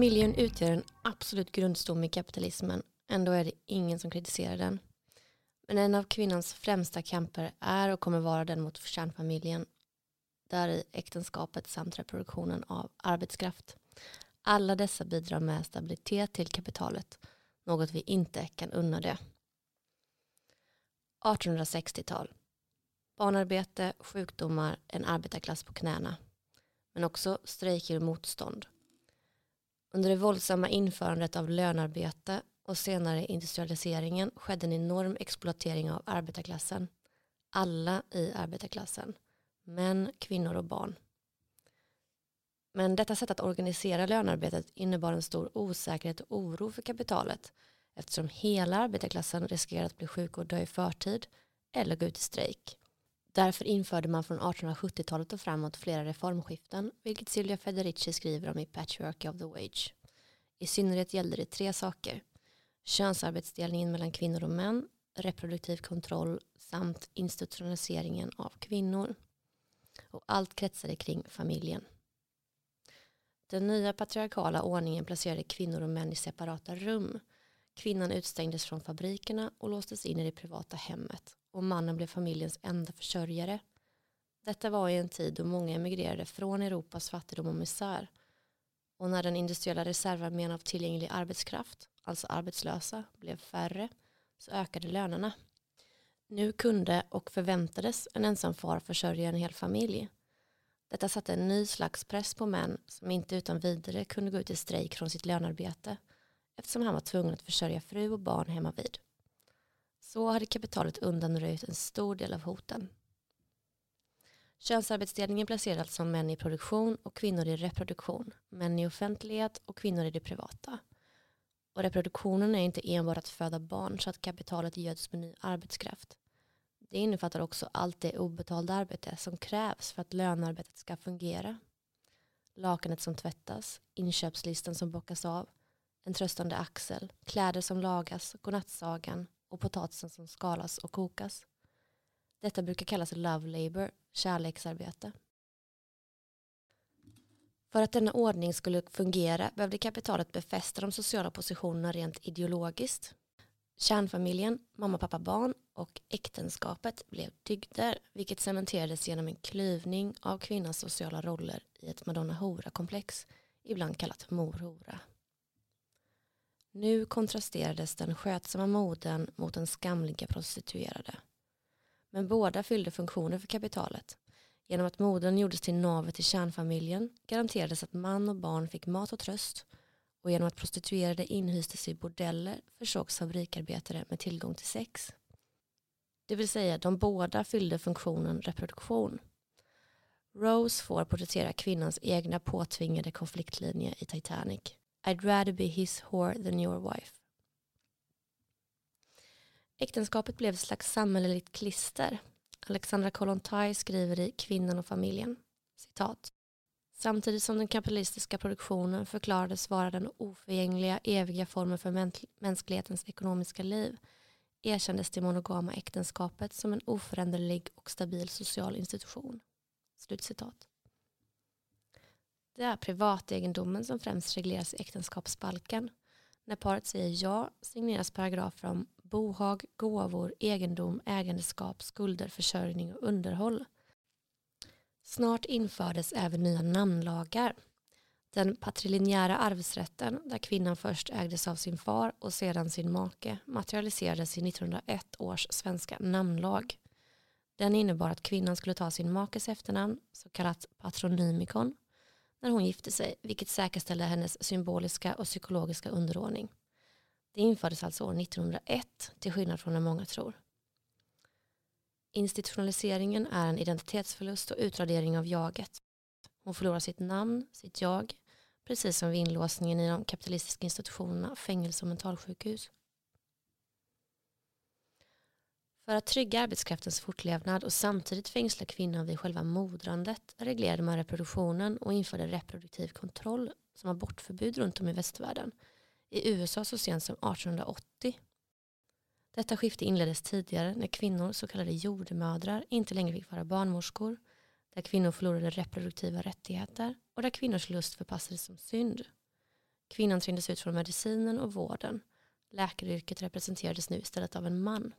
Familjen utgör en absolut grundstomme i kapitalismen. Ändå är det ingen som kritiserar den. Men en av kvinnans främsta kamper är och kommer vara den mot kärnfamiljen. Där i äktenskapet samt reproduktionen av arbetskraft. Alla dessa bidrar med stabilitet till kapitalet. Något vi inte kan unna det. 1860-tal. Barnarbete, sjukdomar, en arbetarklass på knäna. Men också strejker och motstånd. Under det våldsamma införandet av lönarbete och senare industrialiseringen skedde en enorm exploatering av arbetarklassen. Alla i arbetarklassen. Män, kvinnor och barn. Men detta sätt att organisera lönearbetet innebar en stor osäkerhet och oro för kapitalet eftersom hela arbetarklassen riskerade att bli sjuk och dö i förtid eller gå ut i strejk. Därför införde man från 1870-talet och framåt flera reformskiften, vilket Silvia Federici skriver om i Patchwork of the Wage. I synnerhet gällde det tre saker. Könsarbetsdelningen mellan kvinnor och män, reproduktiv kontroll samt institutionaliseringen av kvinnor. Och allt kretsade kring familjen. Den nya patriarkala ordningen placerade kvinnor och män i separata rum. Kvinnan utstängdes från fabrikerna och låstes in i det privata hemmet och mannen blev familjens enda försörjare. Detta var i en tid då många emigrerade från Europas fattigdom och misär och när den industriella reservarmén av tillgänglig arbetskraft, alltså arbetslösa, blev färre så ökade lönerna. Nu kunde och förväntades en ensam far försörja en hel familj. Detta satte en ny slags press på män som inte utan vidare kunde gå ut i strejk från sitt lönarbete eftersom han var tvungen att försörja fru och barn hemma vid. Så hade kapitalet undanröjt en stor del av hoten. Könsarbetsdelningen placerar alltså män i produktion och kvinnor i reproduktion, män i offentlighet och kvinnor i det privata. Och reproduktionen är inte enbart att föda barn så att kapitalet göds med ny arbetskraft. Det innefattar också allt det obetalda arbete som krävs för att lönearbetet ska fungera. Lakanet som tvättas, inköpslistan som bockas av, en tröstande axel, kläder som lagas, godnattsagan och potatisen som skalas och kokas. Detta brukar kallas love labor, kärleksarbete. För att denna ordning skulle fungera behövde kapitalet befästa de sociala positionerna rent ideologiskt. Kärnfamiljen, mamma, pappa, barn och äktenskapet blev dygder vilket cementerades genom en klyvning av kvinnans sociala roller i ett madonna-hora-komplex ibland kallat mor-hora. Nu kontrasterades den skötsamma moden mot den skamliga prostituerade. Men båda fyllde funktioner för kapitalet. Genom att modern gjordes till navet i kärnfamiljen garanterades att man och barn fick mat och tröst och genom att prostituerade inhystes i bordeller försågs fabrikarbetare med tillgång till sex. Det vill säga de båda fyllde funktionen reproduktion. Rose får porträttera kvinnans egna påtvingade konfliktlinje i Titanic. I'd rather be his whore than your wife. Äktenskapet blev ett slags samhälleligt klister. Alexandra Kollontaj skriver i Kvinnan och familjen. Citat. Samtidigt som den kapitalistiska produktionen förklarades vara den oförgängliga eviga formen för mänsklighetens ekonomiska liv erkändes det monogama äktenskapet som en oföränderlig och stabil social institution. Slutcitat. Det är privategendomen som främst regleras i äktenskapsbalken. När paret säger ja signeras paragrafer om bohag, gåvor, egendom, ägandeskap, skulder, försörjning och underhåll. Snart infördes även nya namnlagar. Den patrilinjära arvsrätten, där kvinnan först ägdes av sin far och sedan sin make, materialiserades i 1901 års svenska namnlag. Den innebar att kvinnan skulle ta sin makes efternamn, så kallat patronymikon, när hon gifte sig, vilket säkerställde hennes symboliska och psykologiska underordning. Det infördes alltså år 1901, till skillnad från vad många tror. Institutionaliseringen är en identitetsförlust och utradering av jaget. Hon förlorar sitt namn, sitt jag, precis som vid inlåsningen i de kapitalistiska institutionerna, fängelse och mentalsjukhus. För att trygga arbetskraftens fortlevnad och samtidigt fängsla kvinnan vid själva modrandet reglerade man reproduktionen och införde reproduktiv kontroll som abortförbud runt om i västvärlden. I USA så sent som 1880. Detta skifte inleddes tidigare när kvinnor, så kallade jordemödrar, inte längre fick vara barnmorskor, där kvinnor förlorade reproduktiva rättigheter och där kvinnors lust förpassades som synd. Kvinnan trängdes ut från medicinen och vården. Läkaryrket representerades nu istället av en man.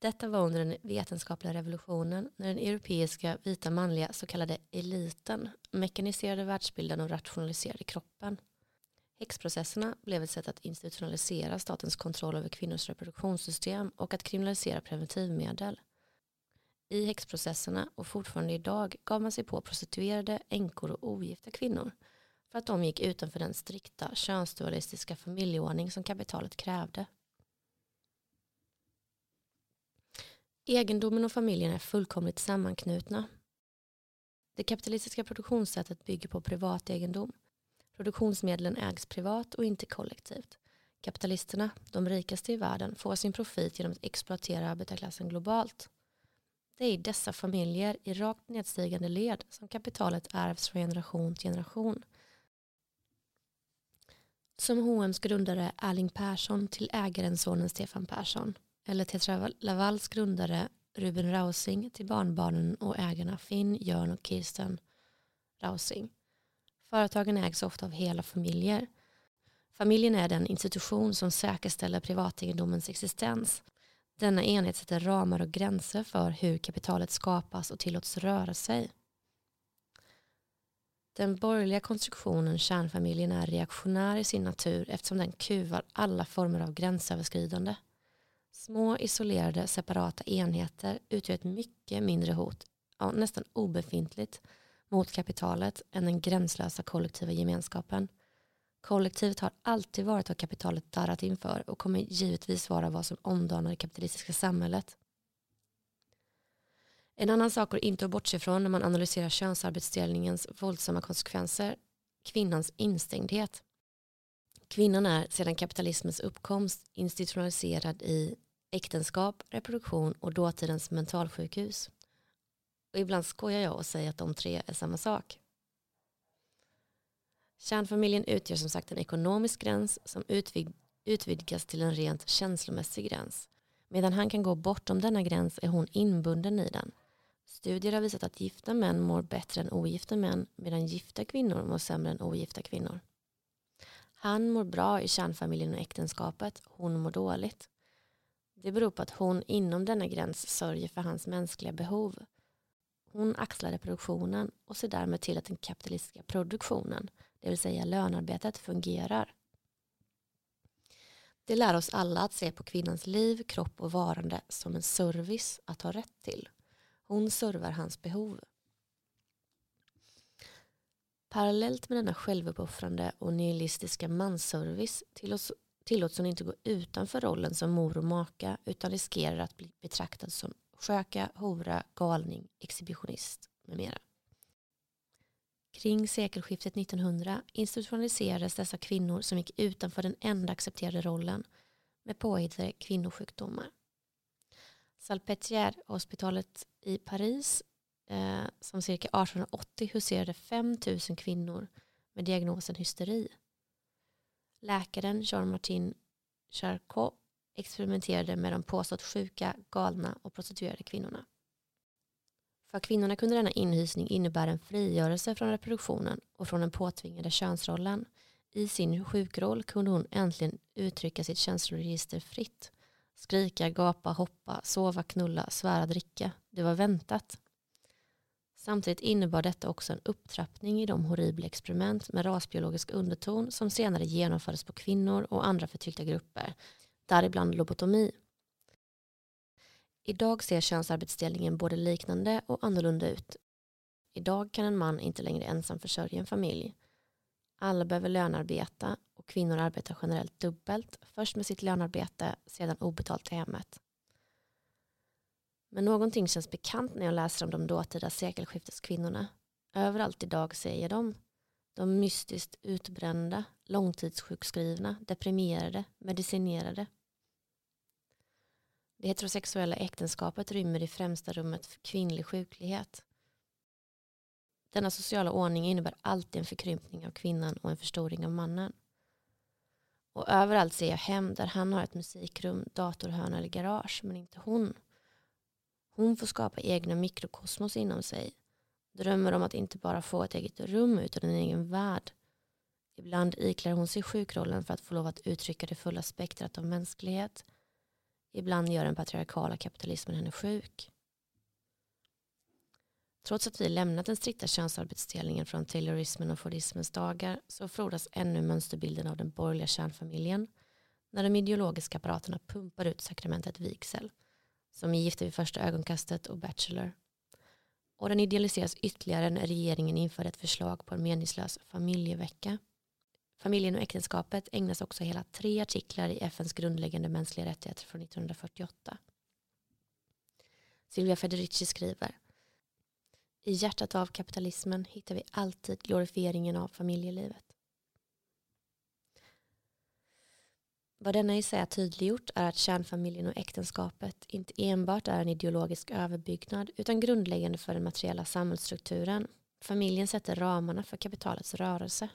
Detta var under den vetenskapliga revolutionen när den europeiska vita manliga så kallade eliten mekaniserade världsbilden och rationaliserade kroppen. Häxprocesserna blev ett sätt att institutionalisera statens kontroll över kvinnors reproduktionssystem och att kriminalisera preventivmedel. I häxprocesserna och fortfarande idag gav man sig på prostituerade, änkor och ogifta kvinnor för att de gick utanför den strikta könsdualistiska familjeordning som kapitalet krävde. Egendomen och familjen är fullkomligt sammanknutna. Det kapitalistiska produktionssättet bygger på privat egendom. Produktionsmedlen ägs privat och inte kollektivt. Kapitalisterna, de rikaste i världen, får sin profit genom att exploatera arbetarklassen globalt. Det är i dessa familjer i rakt nedstigande led som kapitalet ärvs från generation till generation. Som H&M's grundare Erling Persson till ägaren sonen Stefan Persson eller Tetra Lavals grundare Ruben Rausing till barnbarnen och ägarna Finn, Jörn och Kirsten Rausing. Företagen ägs ofta av hela familjer. Familjen är den institution som säkerställer privategendomens existens. Denna enhet sätter ramar och gränser för hur kapitalet skapas och tillåts röra sig. Den borgerliga konstruktionen kärnfamiljen är reaktionär i sin natur eftersom den kuvar alla former av gränsöverskridande. Små isolerade separata enheter utgör ett mycket mindre hot, ja, nästan obefintligt, mot kapitalet än den gränslösa kollektiva gemenskapen. Kollektivet har alltid varit vad kapitalet darrat inför och kommer givetvis vara vad som omdanar det kapitalistiska samhället. En annan sak går inte att bortse från när man analyserar könsarbetsdelningens våldsamma konsekvenser, kvinnans instängdhet. Kvinnan är sedan kapitalismens uppkomst institutionaliserad i äktenskap, reproduktion och dåtidens mentalsjukhus. Och ibland skojar jag och säger att de tre är samma sak. Kärnfamiljen utgör som sagt en ekonomisk gräns som utvid utvidgas till en rent känslomässig gräns. Medan han kan gå bortom denna gräns är hon inbunden i den. Studier har visat att gifta män mår bättre än ogifta män medan gifta kvinnor mår sämre än ogifta kvinnor. Han mår bra i kärnfamiljen och äktenskapet, hon mår dåligt. Det beror på att hon inom denna gräns sörjer för hans mänskliga behov. Hon axlar reproduktionen och ser därmed till att den kapitalistiska produktionen, det vill säga lönarbetet, fungerar. Det lär oss alla att se på kvinnans liv, kropp och varande som en service att ha rätt till. Hon servar hans behov. Parallellt med denna självuppoffrande och nihilistiska mansservice tillåts, hon inte gå utanför rollen som mor och maka utan riskerar att bli betraktad som sköka, hora, galning, exhibitionist med mera. Kring sekelskiftet 1900 institutionaliserades dessa kvinnor som gick utanför den enda accepterade rollen med påhittade kvinnosjukdomar. Salpêtrière-hospitalet i Paris eh, som cirka 1880 huserade 5 000 kvinnor med diagnosen hysteri. Läkaren Jean-Martin Charcot experimenterade med de påstått sjuka, galna och prostituerade kvinnorna. För kvinnorna kunde denna inhysning innebära en frigörelse från reproduktionen och från den påtvingade könsrollen. I sin sjukroll kunde hon äntligen uttrycka sitt känsloregister fritt. Skrika, gapa, hoppa, sova, knulla, svära, dricka. Det var väntat. Samtidigt innebar detta också en upptrappning i de horribla experiment med rasbiologisk underton som senare genomfördes på kvinnor och andra förtryckta grupper, däribland lobotomi. Idag ser könsarbetsdelningen både liknande och annorlunda ut. Idag kan en man inte längre ensam försörja en familj. Alla behöver lönarbeta och kvinnor arbetar generellt dubbelt, först med sitt lönarbete, sedan obetalt i hemmet. Men någonting känns bekant när jag läser om de dåtida sekelskifteskvinnorna. Överallt idag ser jag dem. De mystiskt utbrända, långtidssjukskrivna, deprimerade, medicinerade. Det heterosexuella äktenskapet rymmer i främsta rummet för kvinnlig sjuklighet. Denna sociala ordning innebär alltid en förkrympning av kvinnan och en förstoring av mannen. Och överallt ser jag hem där han har ett musikrum, datorhörna eller garage, men inte hon. Hon får skapa egna mikrokosmos inom sig. Drömmer om att inte bara få ett eget rum utan en egen värld. Ibland iklär hon sig sjukrollen för att få lov att uttrycka det fulla spektrat av mänsklighet. Ibland gör den patriarkala kapitalismen henne sjuk. Trots att vi lämnat den strikta könsarbetsdelningen från taylorismen och fordismens dagar så frodas ännu mönsterbilden av den borgerliga kärnfamiljen när de ideologiska apparaterna pumpar ut sakramentet vigsel som i Gifta vid första ögonkastet och Bachelor. Och den idealiseras ytterligare när regeringen inför ett förslag på en meningslös familjevecka. Familjen och äktenskapet ägnas också hela tre artiklar i FNs grundläggande mänskliga rättigheter från 1948. Silvia Federici skriver i hjärtat av kapitalismen hittar vi alltid glorifieringen av familjelivet. Vad denna essä har tydliggjort är att kärnfamiljen och äktenskapet inte enbart är en ideologisk överbyggnad utan grundläggande för den materiella samhällsstrukturen. Familjen sätter ramarna för kapitalets rörelse.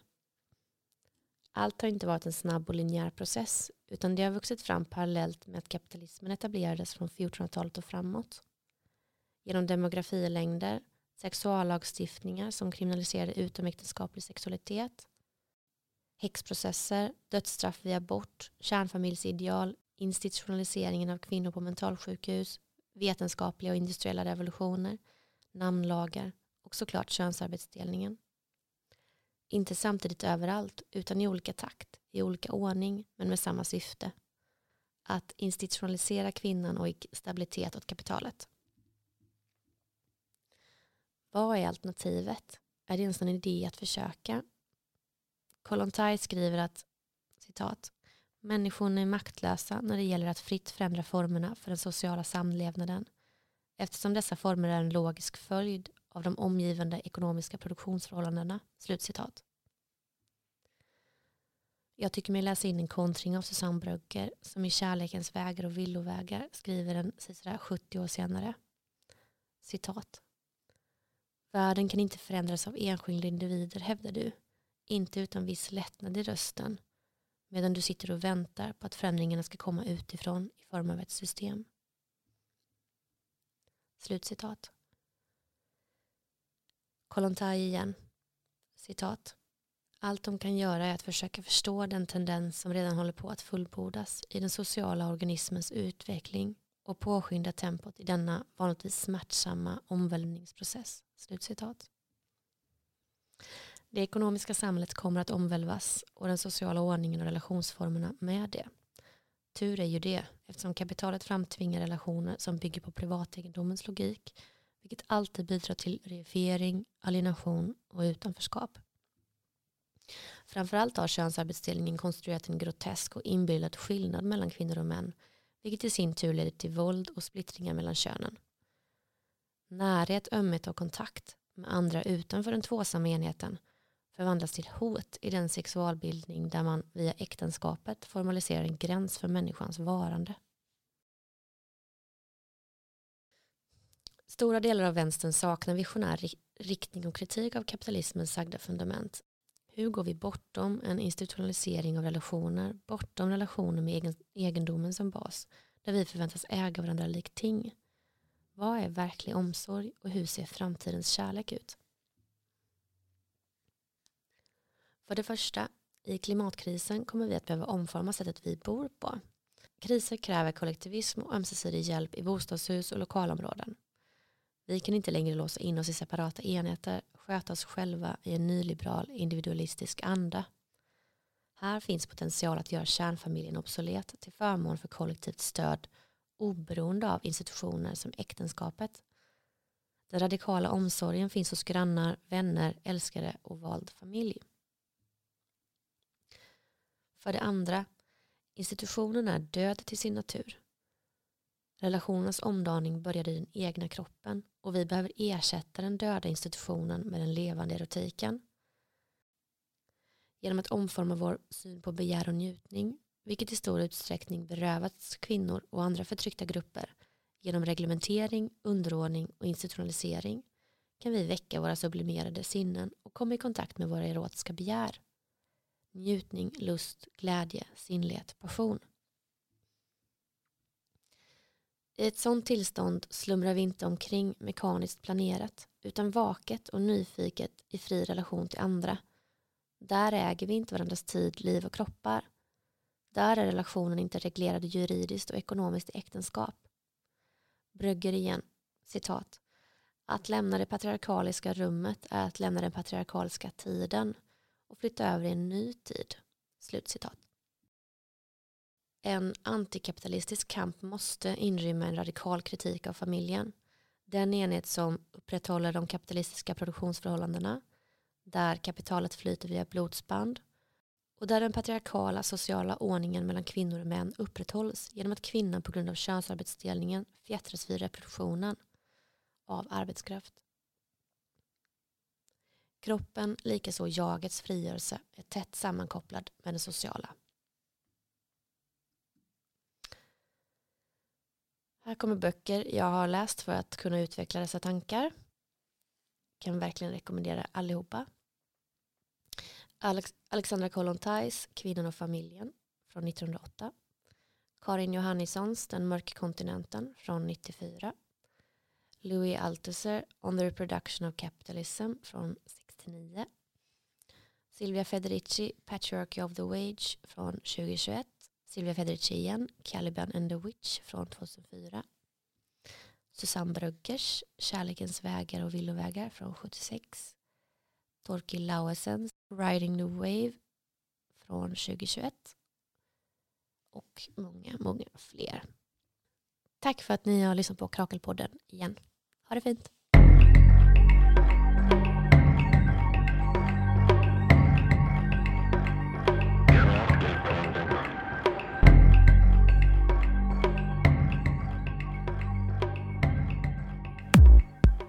Allt har inte varit en snabb och linjär process utan det har vuxit fram parallellt med att kapitalismen etablerades från 1400-talet och framåt. Genom demografilängder, sexuallagstiftningar som kriminaliserade utomäktenskaplig sexualitet, häxprocesser, dödsstraff vid abort, kärnfamiljsideal, institutionaliseringen av kvinnor på mentalsjukhus, vetenskapliga och industriella revolutioner, namnlagar och såklart könsarbetsdelningen. Inte samtidigt överallt utan i olika takt, i olika ordning men med samma syfte. Att institutionalisera kvinnan och ge stabilitet åt kapitalet. Vad är alternativet? Är det ens en idé att försöka? Kollontaj skriver att citat, människorna är maktlösa när det gäller att fritt förändra formerna för den sociala samlevnaden eftersom dessa former är en logisk följd av de omgivande ekonomiska produktionsförhållandena. Slutcitat. Jag tycker mig läsa in en kontring av Susanne Brugger som i Kärlekens vägar och villovägar skriver den sådär 70 år senare. Citat. Världen kan inte förändras av enskilda individer hävdar du. Inte utan viss lättnad i rösten. Medan du sitter och väntar på att förändringarna ska komma utifrån i form av ett system. Slutcitat. Kollontaj igen. Citat. Allt de kan göra är att försöka förstå den tendens som redan håller på att fullbordas i den sociala organismens utveckling och påskynda tempot i denna vanligtvis smärtsamma omvälvningsprocess. Slutcitat. Det ekonomiska samhället kommer att omvälvas och den sociala ordningen och relationsformerna med det. Tur är ju det, eftersom kapitalet framtvingar relationer som bygger på privategendomens logik, vilket alltid bidrar till reifiering, alienation och utanförskap. Framförallt har könsarbetsdelningen konstruerat en grotesk och inbillad skillnad mellan kvinnor och män, vilket i sin tur leder till våld och splittringar mellan könen. Närhet, ömhet och kontakt med andra utanför den tvåsamma enheten förvandlas till hot i den sexualbildning där man via äktenskapet formaliserar en gräns för människans varande. Stora delar av vänstern saknar visionär riktning och kritik av kapitalismens sagda fundament. Hur går vi bortom en institutionalisering av relationer, bortom relationer med egendomen som bas, där vi förväntas äga varandra likt ting? Vad är verklig omsorg och hur ser framtidens kärlek ut? För det första, i klimatkrisen kommer vi att behöva omforma sättet vi bor på. Kriser kräver kollektivism och ömsesidig hjälp i bostadshus och lokalområden. Vi kan inte längre låsa in oss i separata enheter, sköta oss själva i en nyliberal individualistisk anda. Här finns potential att göra kärnfamiljen obsolet till förmån för kollektivt stöd oberoende av institutioner som äktenskapet. Den radikala omsorgen finns hos grannar, vänner, älskare och vald familj. För det andra, institutionen är död till sin natur. Relationens omdaning börjar i den egna kroppen och vi behöver ersätta den döda institutionen med den levande erotiken. Genom att omforma vår syn på begär och njutning, vilket i stor utsträckning berövats kvinnor och andra förtryckta grupper genom reglementering, underordning och institutionalisering kan vi väcka våra sublimerade sinnen och komma i kontakt med våra erotiska begär njutning, lust, glädje, sinnlighet, passion. I ett sådant tillstånd slumrar vi inte omkring mekaniskt planerat utan vaket och nyfiket i fri relation till andra Där äger vi inte varandras tid, liv och kroppar. Där är relationen inte reglerad juridiskt och ekonomiskt i äktenskap. Brögger igen, citat. Att lämna det patriarkaliska rummet är att lämna den patriarkaliska tiden och flytta över i en ny tid. Slutcitat. En antikapitalistisk kamp måste inrymma en radikal kritik av familjen. Den enhet som upprätthåller de kapitalistiska produktionsförhållandena, där kapitalet flyter via blodsband och där den patriarkala sociala ordningen mellan kvinnor och män upprätthålls genom att kvinnan på grund av könsarbetsdelningen fjättras vid reproduktionen av arbetskraft. Kroppen, likaså jagets frigörelse, är tätt sammankopplad med det sociala. Här kommer böcker jag har läst för att kunna utveckla dessa tankar. Kan verkligen rekommendera allihopa. Alex Alexandra Kollontais Kvinnan och familjen från 1908. Karin Johannissons Den mörka kontinenten från 94. Louis Althusser On the reproduction of capitalism från 1999. Silvia Federici Patriarchy of the Wage från 2021. Silvia Federici igen Caliban and the Witch från 2004. Susanne Bruggers Kärlekens vägar och villovägar från 76. Torkil Lauesens Riding the Wave från 2021. Och många, många fler. Tack för att ni har lyssnat på Krakelpodden igen. Ha det fint.